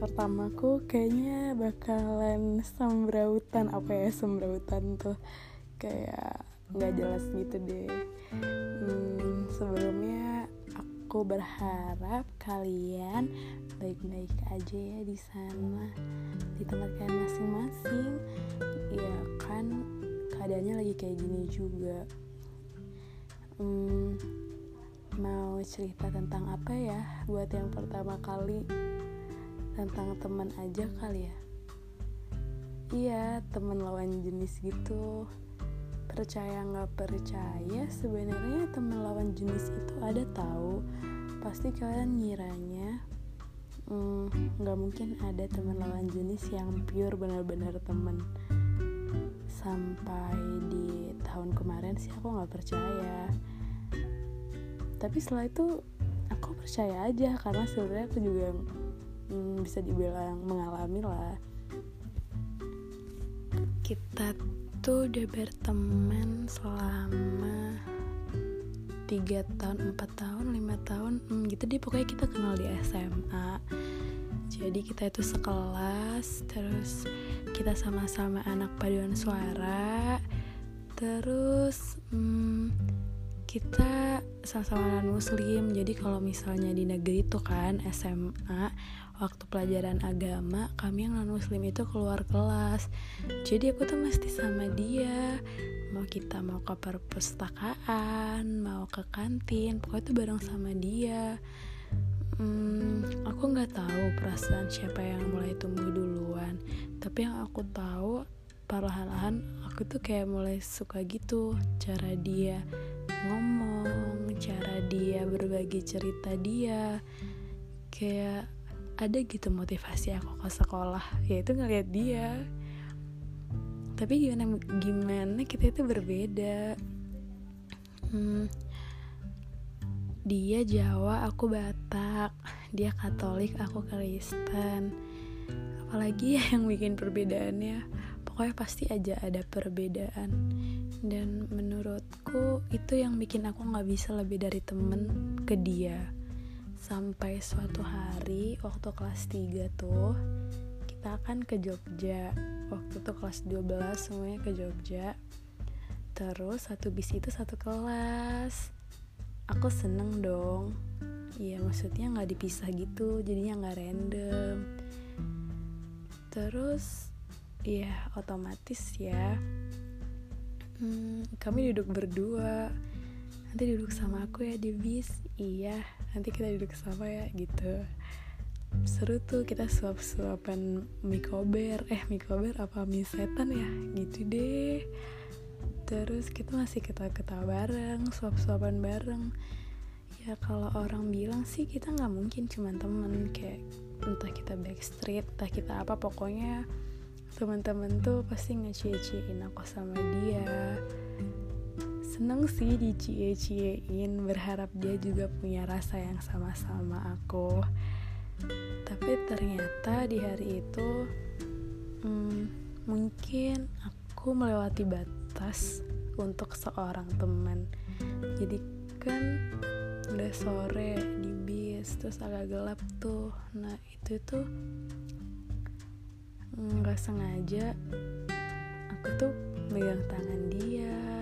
pertamaku kayaknya bakalan sembrautan apa ya sembrautan tuh. Kayak nggak jelas gitu deh. Hmm, sebelumnya aku berharap kalian baik-baik aja ya di sana di tempat kalian masing-masing. Ya kan keadaannya lagi kayak gini juga. Hmm, mau cerita tentang apa ya buat yang pertama kali tentang teman aja kali ya. Iya teman lawan jenis gitu. Percaya nggak percaya sebenarnya teman lawan jenis itu ada tahu. Pasti kalian ngiranya hmm, nggak hmm, mungkin ada teman lawan jenis yang pure benar-benar teman. Sampai di tahun kemarin sih aku nggak percaya. Tapi setelah itu aku percaya aja karena sebenarnya aku juga hmm, bisa dibilang mengalami lah kita tuh udah berteman selama tiga tahun, empat tahun, lima tahun, hmm, gitu deh pokoknya kita kenal di SMA. Jadi kita itu sekelas, terus kita sama-sama anak paduan suara, terus hmm, kita sama-sama non muslim. Jadi kalau misalnya di negeri itu kan SMA waktu pelajaran agama kami yang non muslim itu keluar kelas. Jadi aku tuh mesti sama dia. Mau kita mau ke perpustakaan mau ke kantin pokoknya tuh bareng sama dia. Hmm, aku nggak tahu perasaan siapa yang mulai tumbuh duluan. Tapi yang aku tahu perlahan-lahan aku tuh kayak mulai suka gitu cara dia ngomong cara dia berbagi cerita dia. Kayak ada gitu motivasi aku ke sekolah yaitu ngeliat dia. Tapi gimana gimana kita itu berbeda. Hmm, dia Jawa aku Batak dia Katolik aku Kristen. Apalagi yang bikin perbedaannya pokoknya pasti aja ada perbedaan. Dan menurutku itu yang bikin aku nggak bisa lebih dari temen ke dia sampai suatu hari waktu kelas 3 tuh kita akan ke Jogja. Waktu itu kelas 12 semuanya ke Jogja. Terus satu bis itu satu kelas. Aku seneng dong. Iya maksudnya nggak dipisah gitu jadinya nggak random. Terus ya otomatis ya hmm, kami duduk berdua. Nanti duduk sama aku ya di bis. Iya nanti kita duduk sama ya gitu. Seru tuh kita suap-suapan mikober eh mikober apa mie setan ya? Gitu deh. Terus kita masih ketawa-ketawa bareng suap-suapan bareng. Ya kalau orang bilang sih kita nggak mungkin cuman temen. Kayak entah kita backstreet entah kita apa pokoknya teman-teman tuh pasti ngecie-ciein aku sama dia seneng sih dicie-ciein berharap dia juga punya rasa yang sama-sama aku. Tapi ternyata di hari itu hmm, mungkin aku melewati batas untuk seorang teman. Jadi kan udah sore di bis terus agak gelap tuh. Nah itu tuh nggak sengaja aku tuh megang tangan dia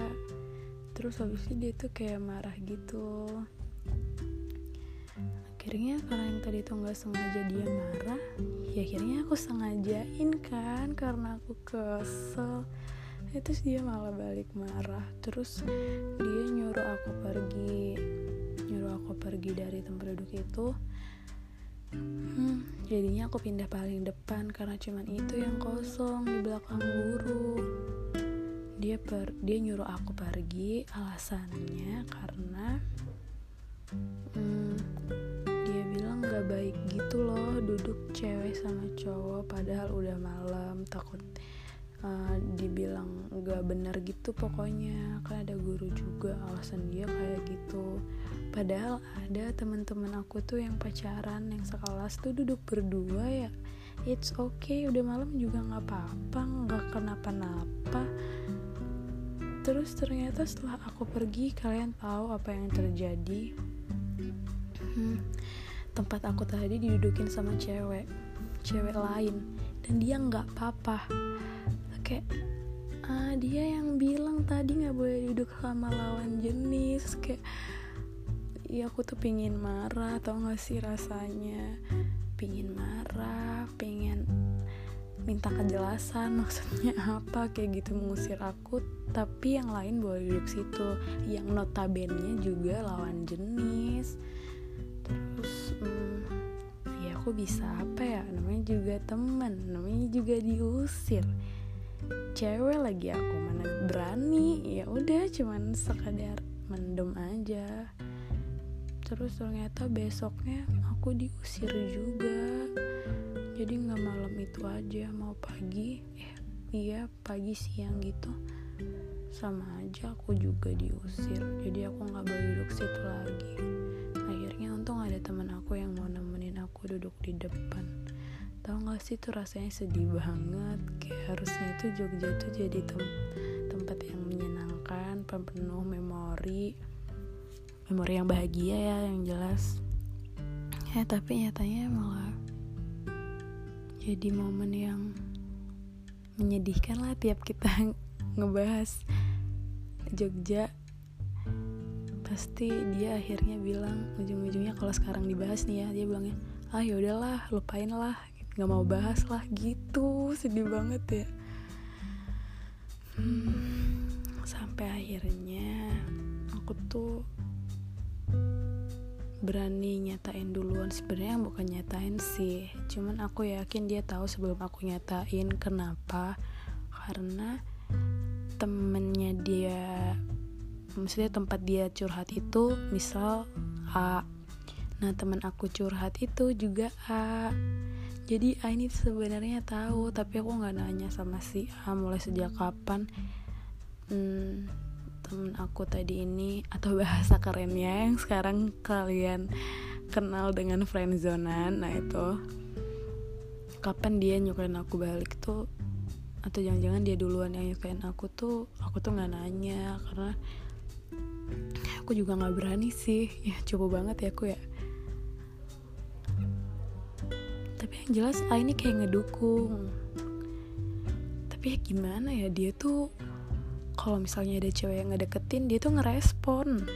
terus habis itu dia tuh kayak marah gitu. Akhirnya karena yang tadi tuh nggak sengaja dia marah ya akhirnya aku sengajain kan karena aku kesel. Ya, terus dia malah balik marah. Terus dia nyuruh aku pergi nyuruh aku pergi dari tempat duduk itu. Hmm, jadinya aku pindah paling depan karena cuman itu yang kosong di belakang guru dia per dia nyuruh aku pergi alasannya karena hmm, dia bilang gak baik gitu loh duduk cewek sama cowok padahal udah malam takut uh, dibilang gak bener gitu pokoknya. Kan ada guru juga alasan dia kayak gitu. Padahal ada teman-teman aku tuh yang pacaran yang sekelas tuh duduk berdua ya it's okay udah malam juga nggak apa-apa nggak kenapa-napa terus ternyata setelah aku pergi kalian tahu apa yang terjadi? Hmm, tempat aku tadi didudukin sama cewek cewek lain dan dia nggak apa-apa. Ah dia yang bilang tadi nggak boleh duduk sama lawan jenis. Kayak ya aku tuh pingin marah tau gak sih rasanya? Pingin marah pengen minta kejelasan maksudnya apa kayak gitu mengusir aku. Tapi yang lain boleh duduk situ. Yang notabene juga lawan jenis. Terus hmm, ya aku bisa apa ya? Namanya juga teman namanya juga diusir. Cewek lagi aku mana berani? Ya udah cuman sekadar mendem aja. Terus ternyata besoknya aku diusir juga jadi nggak malam itu aja mau pagi eh iya pagi siang gitu. Sama aja aku juga diusir jadi aku nggak boleh duduk situ lagi. Akhirnya untung ada teman aku yang mau nemenin aku duduk di depan. Tau gak sih tuh rasanya sedih banget kayak harusnya tuh Jogja tuh jadi tem tempat yang menyenangkan penuh memori memori yang bahagia ya yang jelas. Ya tapi nyatanya malah jadi momen yang menyedihkan lah tiap kita ngebahas Jogja. Pasti dia akhirnya bilang ujung-ujungnya kalau sekarang dibahas nih ya dia bilangnya ah yaudahlah lupain lah nggak mau bahas lah gitu. Sedih banget ya. Hmm, sampai akhirnya aku tuh berani nyatain duluan. Sebenarnya bukan nyatain sih. Cuman aku yakin dia tahu sebelum aku nyatain kenapa. Karena temennya dia maksudnya tempat dia curhat itu misal A. Nah teman aku curhat itu juga A. Jadi A ini sebenarnya tahu tapi aku nggak nanya sama si A mulai sejak kapan. Hmm, temen aku tadi ini atau bahasa kerennya yang sekarang kalian kenal dengan friendzonan nah itu kapan dia nyukain aku balik tuh atau jangan-jangan dia duluan yang nyukain aku tuh aku tuh nggak nanya karena aku juga nggak berani sih. Ya coba banget ya aku ya. Tapi yang jelas A ini kayak ngedukung. Tapi ya gimana ya dia tuh kalau misalnya ada cewek yang ngedeketin dia tuh ngerespon.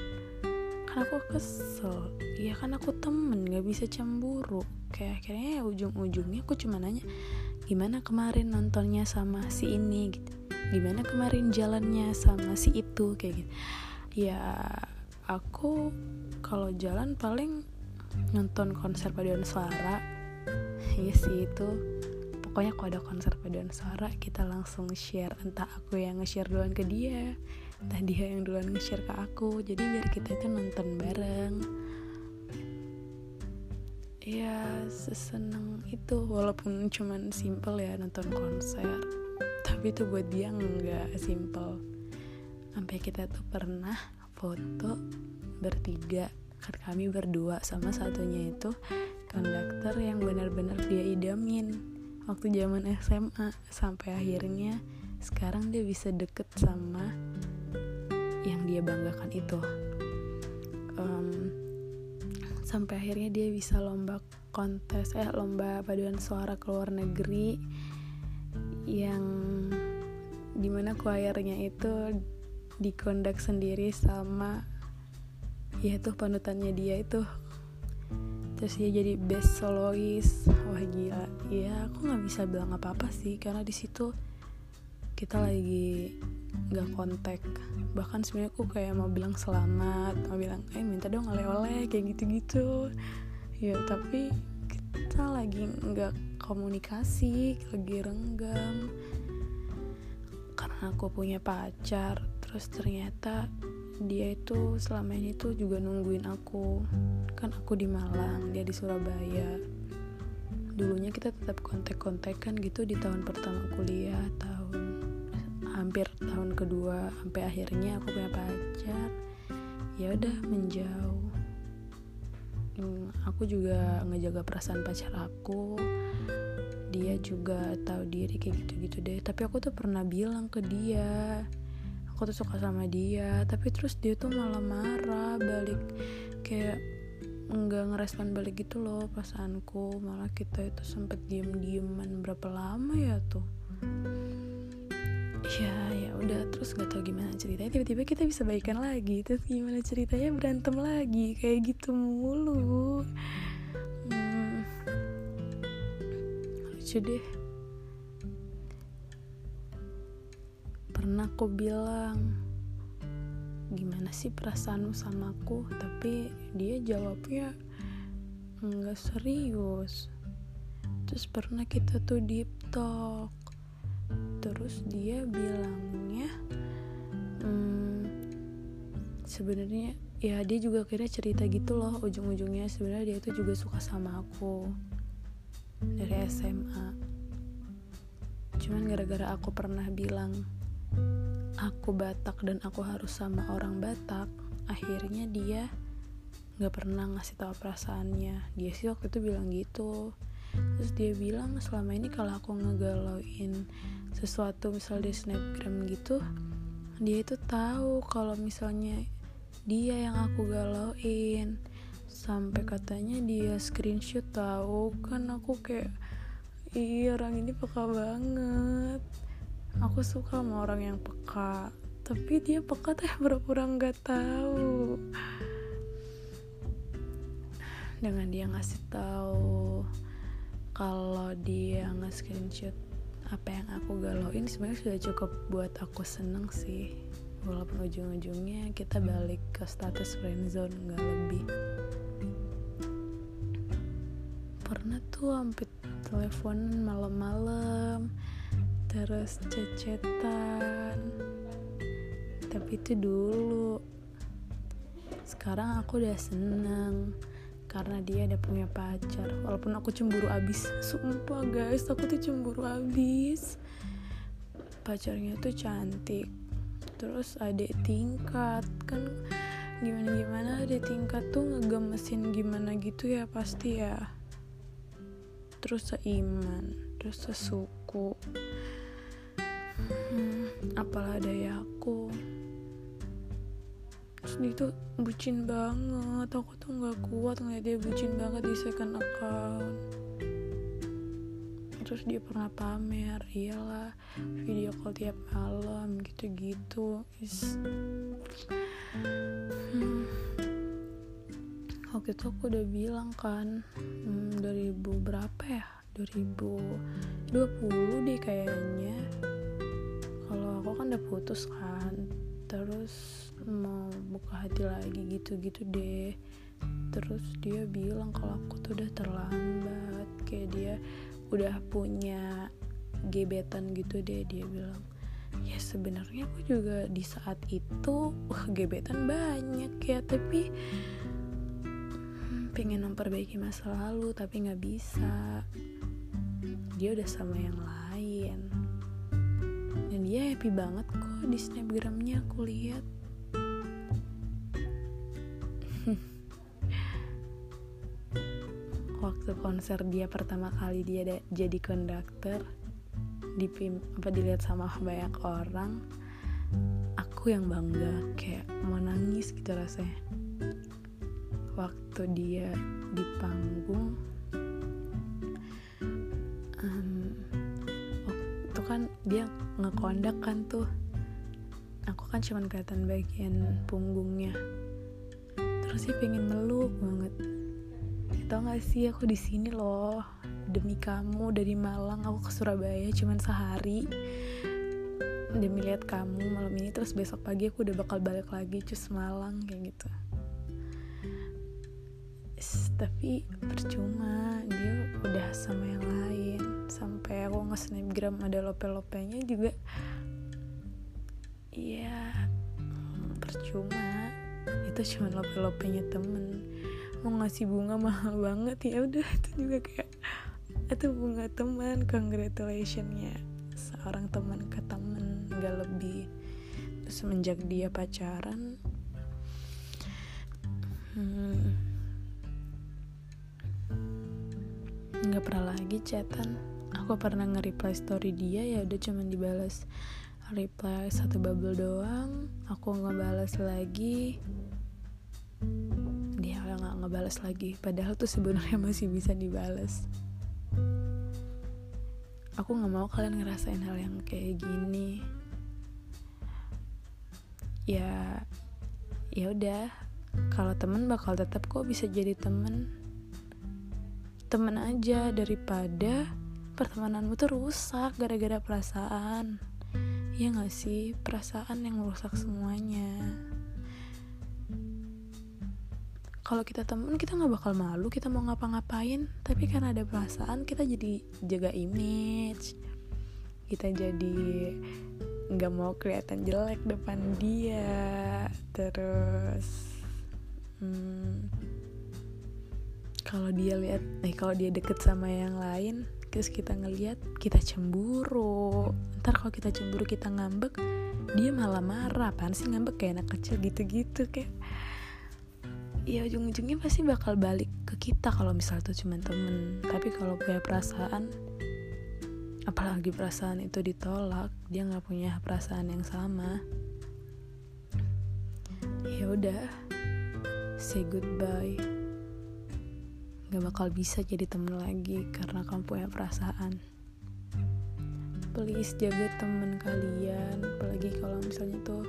Kan aku kesel. Iya kan aku temen gak bisa cemburu. Kayak akhirnya ya ujung-ujungnya aku cuma nanya gimana kemarin nontonnya sama si ini? Gitu. Gimana kemarin jalannya sama si itu? Kayak gitu. Ya aku kalau jalan paling nonton konser paduan suara. Iya sih itu pokoknya kalau ada konser paduan suara kita langsung share. Entah aku yang nge-share duluan ke dia entah dia yang duluan nge-share ke aku. Jadi biar kita itu nonton bareng. Ya seseneng itu. Walaupun cuman simple ya nonton konser. Tapi itu buat dia nggak simple. Sampai kita tuh pernah foto bertiga. Kan kami berdua sama satunya itu konduktor yang benar-benar dia idamin waktu zaman SMA sampai akhirnya sekarang dia bisa deket sama yang dia banggakan itu. Um, sampai akhirnya dia bisa lomba kontes eh lomba paduan suara ke luar negeri yang di mana choirnya itu dikondak sendiri sama ya tuh panutannya dia itu terus dia jadi best soloist wah gila. Ya aku nggak bisa bilang apa apa sih karena di situ kita lagi nggak kontak. Bahkan sebenarnya aku kayak mau bilang selamat mau bilang eh minta dong oleh-oleh kayak gitu-gitu. Ya tapi kita lagi nggak komunikasi lagi renggam. Karena aku punya pacar terus ternyata dia itu selama ini tuh juga nungguin aku. Kan aku di Malang dia di Surabaya. Dulunya kita tetap kontak-kontakan gitu di tahun pertama kuliah tahun hampir tahun kedua sampai akhirnya aku punya pacar. Ya udah menjauh. Hmm, aku juga ngejaga perasaan pacar aku. Dia juga tahu diri kayak gitu-gitu deh. Tapi aku tuh pernah bilang ke dia aku tuh suka sama dia tapi terus dia tuh malah marah balik. Kayak nggak ngerespon balik gitu loh perasaanku. Malah kita itu sempet diem dieman berapa lama ya tuh. Ya ya udah. Terus nggak tahu gimana ceritanya. Tiba-tiba kita bisa baikan lagi. Terus gimana ceritanya berantem lagi? Kayak gitu mulu. Hmm, lucu deh pernah aku bilang gimana sih perasaanmu sama aku? Tapi dia jawabnya nggak serius. Terus pernah kita tuh deep talk. Terus dia bilangnya hmm, sebenarnya ya dia juga kira cerita gitu loh ujung-ujungnya sebenarnya dia itu juga suka sama aku dari SMA cuman gara-gara aku pernah bilang aku Batak dan aku harus sama orang Batak akhirnya dia nggak pernah ngasih tahu perasaannya. Dia sih waktu itu bilang gitu. Terus dia bilang selama ini kalau aku ngegalauin sesuatu misal di snapgram gitu dia itu tahu kalau misalnya dia yang aku galauin sampai katanya dia screenshot tahu kan aku kayak iya orang ini peka banget aku suka sama orang yang peka tapi dia peka teh pura-pura nggak tahu. Dengan dia ngasih tahu kalau dia nge-screenshot apa yang aku galauin sebenarnya sudah cukup buat aku seneng sih. Walaupun ujung-ujungnya kita balik ke status friendzone nggak lebih. Pernah tuh hampir telepon malam-malam terus cecetan. Tapi itu dulu. Sekarang aku udah seneng karena dia ada punya pacar. Walaupun aku cemburu abis. Sumpah guys aku tuh cemburu abis. Pacarnya tuh cantik. Terus adik tingkat. Kan gimana gimana adik tingkat tuh ngegemesin gimana gitu ya pasti ya. Terus seiman terus sesuku apalah daya aku terus dia tuh bucin banget. Aku tuh nggak kuat ngeliat dia bucin banget di second account. Terus dia pernah pamer iyalah video call tiap malam gitu-gitu. Is hmm. waktu itu aku udah bilang kan hmm, 2000 berapa ya? 2020 deh kayaknya aku kan udah putus kan. Terus mau buka hati lagi gitu-gitu deh. Terus dia bilang kalau aku tuh udah terlambat. Kayak dia udah punya gebetan gitu deh dia bilang. Ya sebenarnya aku juga di saat itu wah gebetan banyak ya tapi hmm, pengen memperbaiki masa lalu tapi nggak bisa. Dia udah sama yang lain dia happy banget kok di snapgramnya aku lihat. Waktu konser dia pertama kali dia jadi konduktor dipim apa dilihat sama banyak orang aku yang bangga kayak mau nangis gitu rasanya. Waktu dia di panggung kan dia ngekondak kan tuh. Aku kan cuman kelihatan bagian punggungnya. Terus sih pengen meluk banget. Tau gak sih aku di sini loh. Demi kamu dari Malang aku ke Surabaya cuman sehari. Demi lihat kamu malam ini terus besok pagi aku udah bakal balik lagi cus Malang kayak gitu. Tapi percuma dia udah sama yang lain sampai aku nge-snapgram ada lope-lopenya juga. Ya percuma. Itu cuma lope-lopenya temen. Mau ngasih bunga mahal banget ya udah. Itu juga kayak itu bunga teman congratulationnya seorang teman ke teman nggak lebih. Terus semenjak dia pacaran hmm, pernah lagi chatan aku pernah nge-reply story dia ya udah cuman dibalas. Reply satu bubble doang aku ngebales lagi. Dia nggak ngebales lagi padahal tuh sebenarnya masih bisa dibales aku nggak mau kalian ngerasain hal yang kayak gini. Ya ya udah. Kalau temen bakal tetap kok bisa jadi temen. Temen aja daripada pertemananmu tuh rusak gara-gara perasaan. Ya gak sih? Perasaan yang merusak semuanya. Kalau kita temen kita nggak bakal malu kita mau ngapa-ngapain. Tapi karena ada perasaan kita jadi jaga image. Kita jadi nggak mau kelihatan jelek depan dia. Terus hmm, kalau dia lihat eh kalau dia deket sama yang lain terus kita ngelihat kita cemburu. Ntar kalau kita cemburu kita ngambek dia malah marah. Apaan sih ngambek? Kayak anak kecil gitu-gitu kayak. Ya ujung-ujungnya pasti bakal balik ke kita kalau misal itu cuma temen. Tapi kalau punya perasaan apalagi perasaan itu ditolak dia nggak punya perasaan yang sama ya udah say goodbye nggak bakal bisa jadi temen lagi karena kamu punya perasaan. Please jaga temen kalian. Apalagi kalau misalnya tuh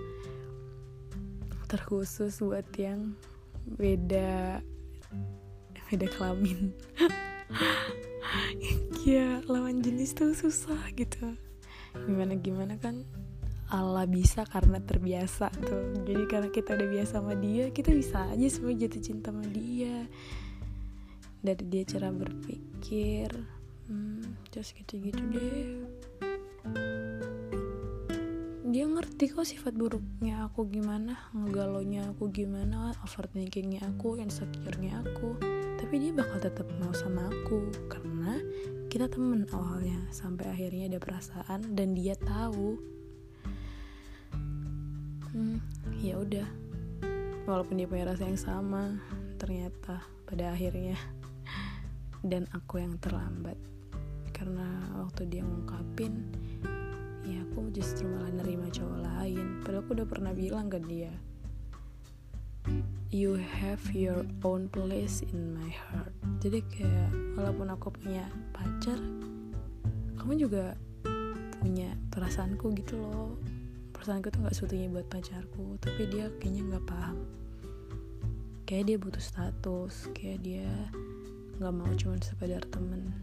terkhusus buat yang beda beda kelamin. Ya lawan jenis tuh susah gitu. Gimana gimana kan Allah bisa karena terbiasa tuh. Jadi karena kita udah biasa sama dia kita bisa aja semua jatuh cinta sama dia dari dia cara berpikir. Hmm, terus gitu-gitu deh. Dia ngerti kok sifat buruknya aku gimana ngegalonya aku gimana overthinkingnya aku insecure-nya aku. Tapi dia bakal tetap mau sama aku karena kita temen awalnya sampai akhirnya ada perasaan dan dia tahu. Hmm, ya udah. Walaupun dia punya rasa yang sama ternyata pada akhirnya dan aku yang terlambat. Karena waktu dia ngungkapin ya aku justru malah nerima cowok lain. Padahal aku udah pernah bilang ke dia you have your own place in my heart. Jadi kayak walaupun aku punya pacar kamu juga punya perasaanku gitu loh. Perasaanku tuh nggak seutuhnya buat pacarku tapi dia kayaknya nggak paham. Kayak dia butuh status kayak dia nggak mau cuma sekedar temen.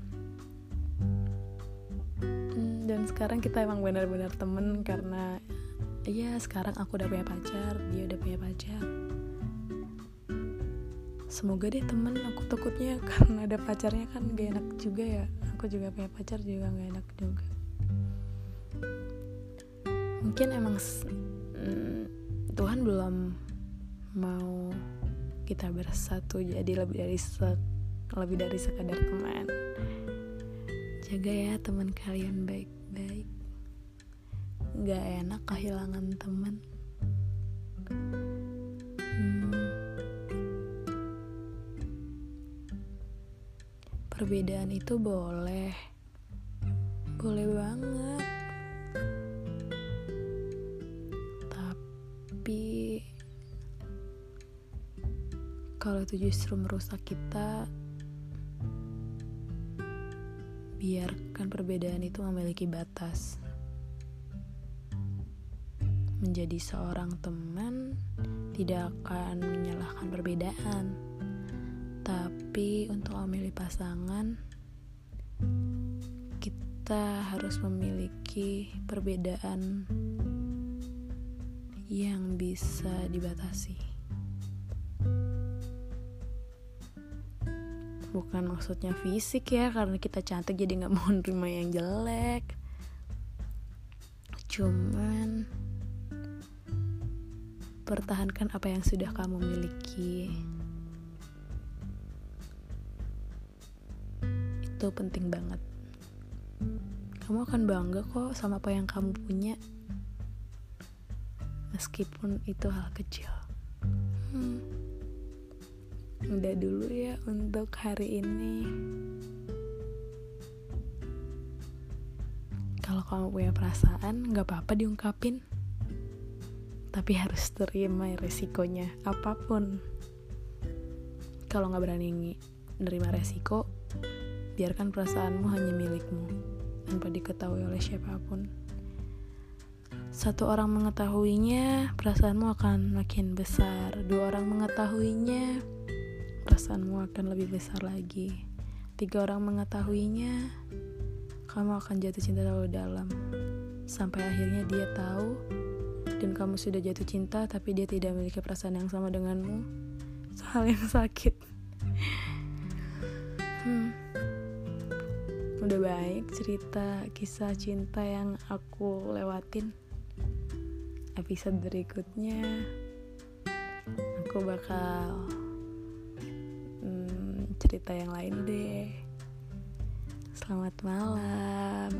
Dan sekarang kita emang benar-benar temen karena ya sekarang aku udah punya pacar dia udah punya pacar. Semoga deh temen aku takutnya karena ada pacarnya kan gak enak juga ya. Aku juga punya pacar juga gak enak juga. Mungkin emang mm, Tuhan belum mau kita bersatu jadi lebih dari se lebih dari sekadar teman. Jaga ya teman kalian baik baik Gak enak kehilangan teman. Hmm. perbedaan itu boleh. Boleh banget. Tapi kalau itu justru merusak kita biarkan perbedaan itu memiliki batas. Menjadi seorang teman tidak akan menyalahkan perbedaan, tapi untuk memilih pasangan, kita harus memiliki perbedaan yang bisa dibatasi. Bukan maksudnya fisik ya karena kita cantik jadi nggak mau nerima yang jelek. Cuman pertahankan apa yang sudah kamu miliki. Itu penting banget. Kamu akan bangga kok sama apa yang kamu punya. Meskipun itu hal kecil. Hmm udah dulu ya untuk hari ini. Kalau kamu punya perasaan nggak apa-apa diungkapin. Tapi harus terima resikonya apa pun. Kalau nggak berani menerima resiko biarkan perasaanmu hanya milikmu tanpa diketahui oleh siapa pun. Satu orang mengetahuinya perasaanmu akan makin besar. Dua orang mengetahuinya perasaanmu akan lebih besar lagi. Tiga orang mengetahuinya kamu akan jatuh cinta terlalu dalam. Sampai akhirnya dia tahu dan kamu sudah jatuh cinta tapi dia tidak memiliki perasaan yang sama denganmu. Hal yang sakit. Hmm. udah baik cerita kisah cinta yang aku lewatin. Episode berikutnya aku bakal cerita yang lain deh. Selamat malam